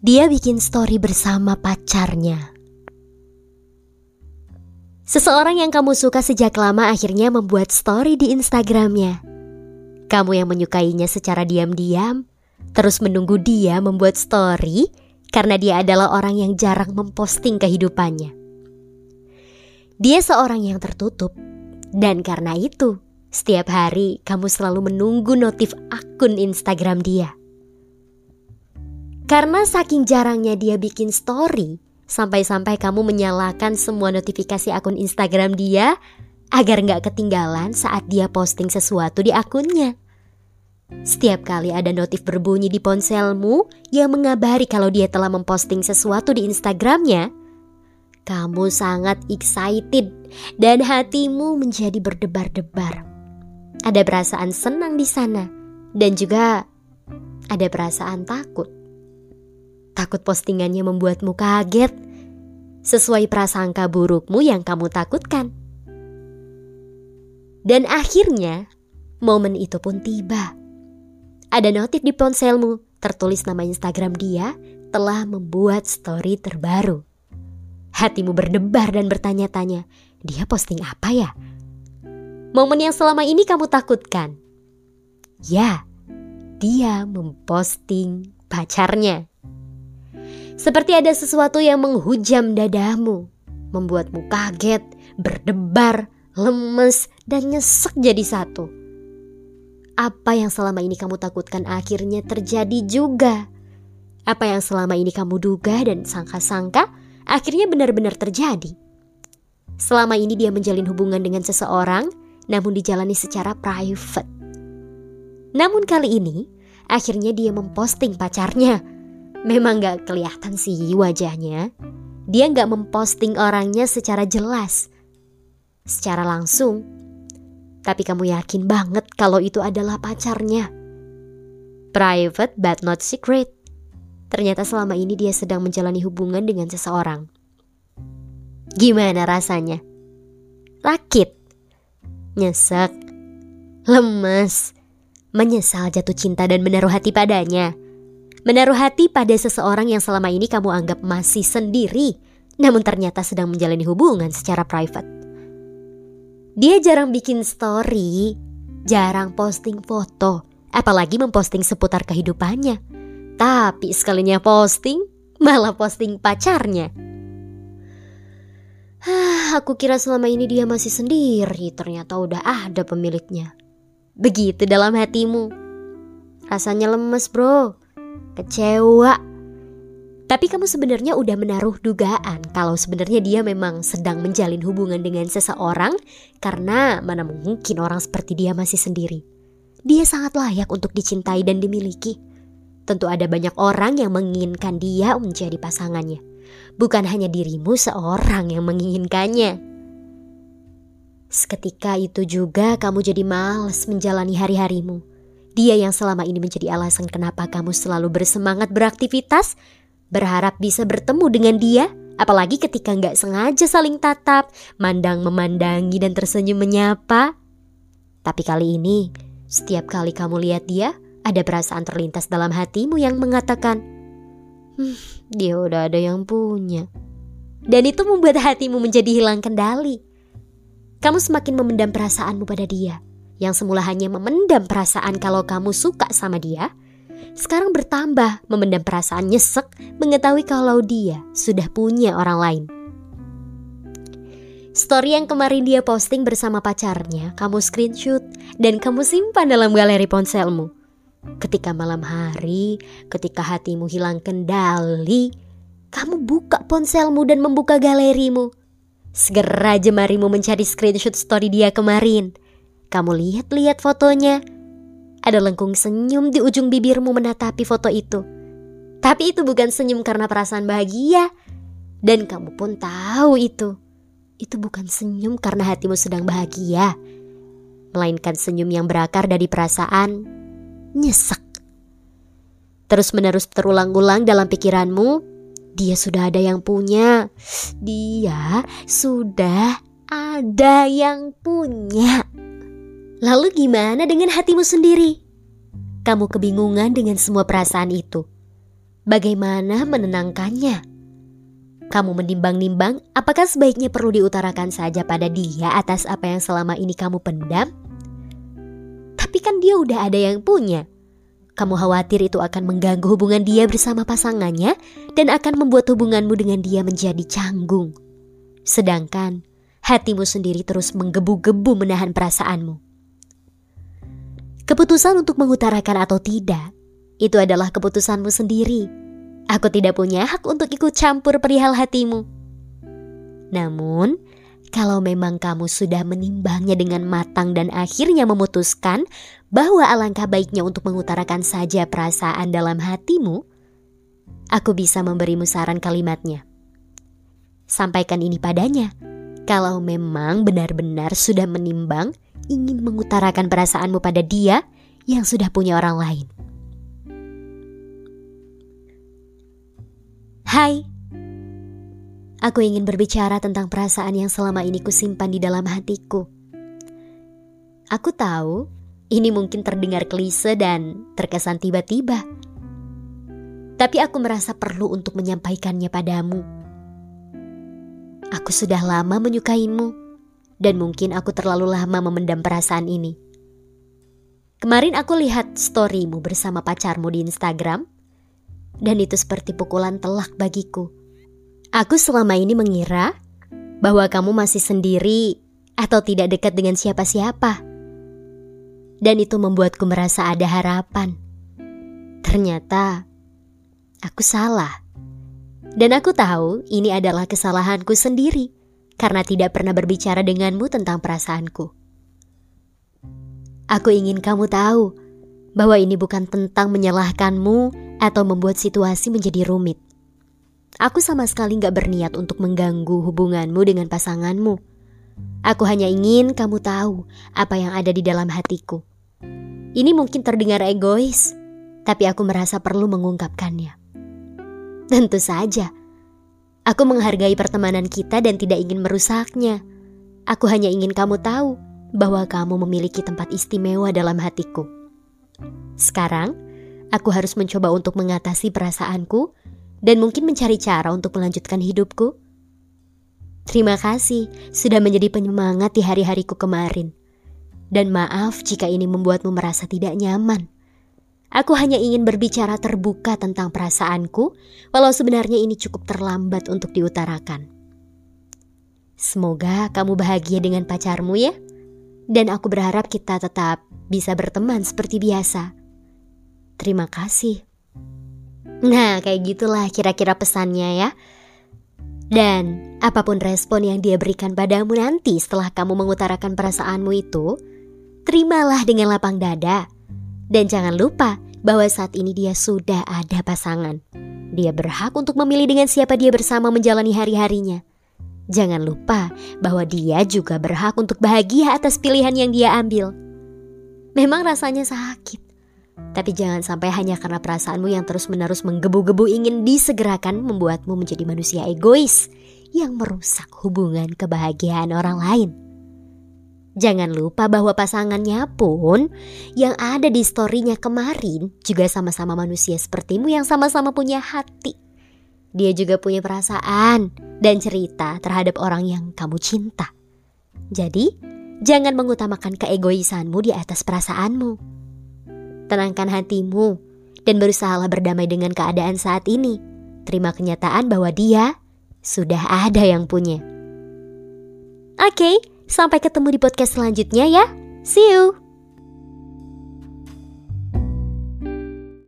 Dia bikin story bersama pacarnya. Seseorang yang kamu suka sejak lama akhirnya membuat story di Instagramnya. Kamu yang menyukainya secara diam-diam, terus menunggu dia membuat story karena dia adalah orang yang jarang memposting kehidupannya. Dia seorang yang tertutup, dan karena itu, setiap hari kamu selalu menunggu notif akun Instagram dia. Karena saking jarangnya dia bikin story, Sampai-sampai kamu menyalakan semua notifikasi akun Instagram dia agar nggak ketinggalan saat dia posting sesuatu di akunnya. Setiap kali ada notif berbunyi di ponselmu yang mengabari kalau dia telah memposting sesuatu di Instagramnya, kamu sangat excited dan hatimu menjadi berdebar-debar. Ada perasaan senang di sana dan juga ada perasaan takut. Takut postingannya membuatmu kaget, sesuai prasangka burukmu yang kamu takutkan. Dan akhirnya, momen itu pun tiba. Ada notif di ponselmu, tertulis nama Instagram dia telah membuat story terbaru. Hatimu berdebar dan bertanya-tanya, dia posting apa ya? Momen yang selama ini kamu takutkan. Ya, dia memposting pacarnya. Seperti ada sesuatu yang menghujam dadamu, membuatmu kaget, berdebar, lemes, dan nyesek jadi satu. Apa yang selama ini kamu takutkan akhirnya terjadi juga. Apa yang selama ini kamu duga dan sangka-sangka akhirnya benar-benar terjadi. Selama ini dia menjalin hubungan dengan seseorang, namun dijalani secara private. Namun kali ini, akhirnya dia memposting pacarnya Memang gak kelihatan sih wajahnya. Dia gak memposting orangnya secara jelas. Secara langsung. Tapi kamu yakin banget kalau itu adalah pacarnya. Private but not secret. Ternyata selama ini dia sedang menjalani hubungan dengan seseorang. Gimana rasanya? Rakit, nyesek, lemes, menyesal jatuh cinta dan menaruh hati padanya. Menaruh hati pada seseorang yang selama ini kamu anggap masih sendiri, namun ternyata sedang menjalani hubungan secara private. Dia jarang bikin story, jarang posting foto, apalagi memposting seputar kehidupannya. Tapi sekalinya posting, malah posting pacarnya. Aku kira selama ini dia masih sendiri, ternyata udah ada pemiliknya. Begitu dalam hatimu. Rasanya lemes bro kecewa. Tapi kamu sebenarnya udah menaruh dugaan kalau sebenarnya dia memang sedang menjalin hubungan dengan seseorang karena mana mungkin orang seperti dia masih sendiri. Dia sangat layak untuk dicintai dan dimiliki. Tentu ada banyak orang yang menginginkan dia menjadi pasangannya. Bukan hanya dirimu seorang yang menginginkannya. Seketika itu juga kamu jadi males menjalani hari-harimu. Dia yang selama ini menjadi alasan kenapa kamu selalu bersemangat beraktivitas, berharap bisa bertemu dengan dia, apalagi ketika nggak sengaja saling tatap, mandang memandangi dan tersenyum menyapa. Tapi kali ini, setiap kali kamu lihat dia, ada perasaan terlintas dalam hatimu yang mengatakan, hmm, dia udah ada yang punya. Dan itu membuat hatimu menjadi hilang kendali. Kamu semakin memendam perasaanmu pada dia yang semula hanya memendam perasaan kalau kamu suka sama dia, sekarang bertambah memendam perasaan nyesek mengetahui kalau dia sudah punya orang lain. Story yang kemarin dia posting bersama pacarnya, kamu screenshot dan kamu simpan dalam galeri ponselmu. Ketika malam hari, ketika hatimu hilang kendali, kamu buka ponselmu dan membuka galerimu. Segera jemarimu mencari screenshot story dia kemarin. Kamu lihat-lihat fotonya. Ada lengkung senyum di ujung bibirmu menatapi foto itu. Tapi itu bukan senyum karena perasaan bahagia. Dan kamu pun tahu itu. Itu bukan senyum karena hatimu sedang bahagia. Melainkan senyum yang berakar dari perasaan nyesek. Terus menerus terulang-ulang dalam pikiranmu, dia sudah ada yang punya. Dia sudah ada yang punya. Lalu gimana dengan hatimu sendiri? Kamu kebingungan dengan semua perasaan itu. bagaimana menenangkannya. Kamu menimbang-nimbang apakah sebaiknya perlu diutarakan saja pada dia atas apa yang selama ini kamu pendam? Tapi kan dia udah ada yang punya. Kamu khawatir itu akan mengganggu hubungan dia bersama pasangannya dan akan membuat hubunganmu dengan dia menjadi canggung. Sedangkan hatimu sendiri terus menggebu-gebu menahan perasaanmu. Keputusan untuk mengutarakan atau tidak, itu adalah keputusanmu sendiri. Aku tidak punya hak untuk ikut campur perihal hatimu. Namun, kalau memang kamu sudah menimbangnya dengan matang dan akhirnya memutuskan bahwa alangkah baiknya untuk mengutarakan saja perasaan dalam hatimu, aku bisa memberimu saran kalimatnya. Sampaikan ini padanya. Kalau memang benar-benar sudah menimbang ingin mengutarakan perasaanmu pada dia yang sudah punya orang lain. Hai, Aku ingin berbicara tentang perasaan yang selama ini kusimpan di dalam hatiku. Aku tahu ini mungkin terdengar klise dan terkesan tiba-tiba. Tapi aku merasa perlu untuk menyampaikannya padamu. Aku sudah lama menyukaimu dan mungkin aku terlalu lama memendam perasaan ini. Kemarin aku lihat storymu bersama pacarmu di Instagram dan itu seperti pukulan telak bagiku Aku selama ini mengira bahwa kamu masih sendiri atau tidak dekat dengan siapa-siapa. Dan itu membuatku merasa ada harapan. Ternyata aku salah. Dan aku tahu ini adalah kesalahanku sendiri karena tidak pernah berbicara denganmu tentang perasaanku. Aku ingin kamu tahu bahwa ini bukan tentang menyalahkanmu atau membuat situasi menjadi rumit. Aku sama sekali gak berniat untuk mengganggu hubunganmu dengan pasanganmu. Aku hanya ingin kamu tahu apa yang ada di dalam hatiku. Ini mungkin terdengar egois, tapi aku merasa perlu mengungkapkannya. Tentu saja, aku menghargai pertemanan kita dan tidak ingin merusaknya. Aku hanya ingin kamu tahu bahwa kamu memiliki tempat istimewa dalam hatiku. Sekarang, aku harus mencoba untuk mengatasi perasaanku dan mungkin mencari cara untuk melanjutkan hidupku. Terima kasih sudah menjadi penyemangat di hari-hariku kemarin. Dan maaf jika ini membuatmu merasa tidak nyaman. Aku hanya ingin berbicara terbuka tentang perasaanku, walau sebenarnya ini cukup terlambat untuk diutarakan. Semoga kamu bahagia dengan pacarmu ya. Dan aku berharap kita tetap bisa berteman seperti biasa. Terima kasih. Nah, kayak gitulah kira-kira pesannya ya. Dan apa pun respon yang dia berikan padamu nanti setelah kamu mengutarakan perasaanmu itu, terimalah dengan lapang dada. Dan jangan lupa bahwa saat ini dia sudah ada pasangan. Dia berhak untuk memilih dengan siapa dia bersama menjalani hari-harinya. Jangan lupa bahwa dia juga berhak untuk bahagia atas pilihan yang dia ambil. Memang rasanya sakit, tapi jangan sampai hanya karena perasaanmu yang terus-menerus menggebu-gebu ingin disegerakan membuatmu menjadi manusia egois yang merusak hubungan kebahagiaan orang lain. Jangan lupa bahwa pasangannya pun yang ada di storynya kemarin juga sama-sama manusia sepertimu yang sama-sama punya hati. Dia juga punya perasaan dan cerita terhadap orang yang kamu cinta. Jadi, jangan mengutamakan keegoisanmu di atas perasaanmu tenangkan hatimu, dan berusahalah berdamai dengan keadaan saat ini. Terima kenyataan bahwa dia sudah ada yang punya. Oke, sampai ketemu di podcast selanjutnya ya. See you!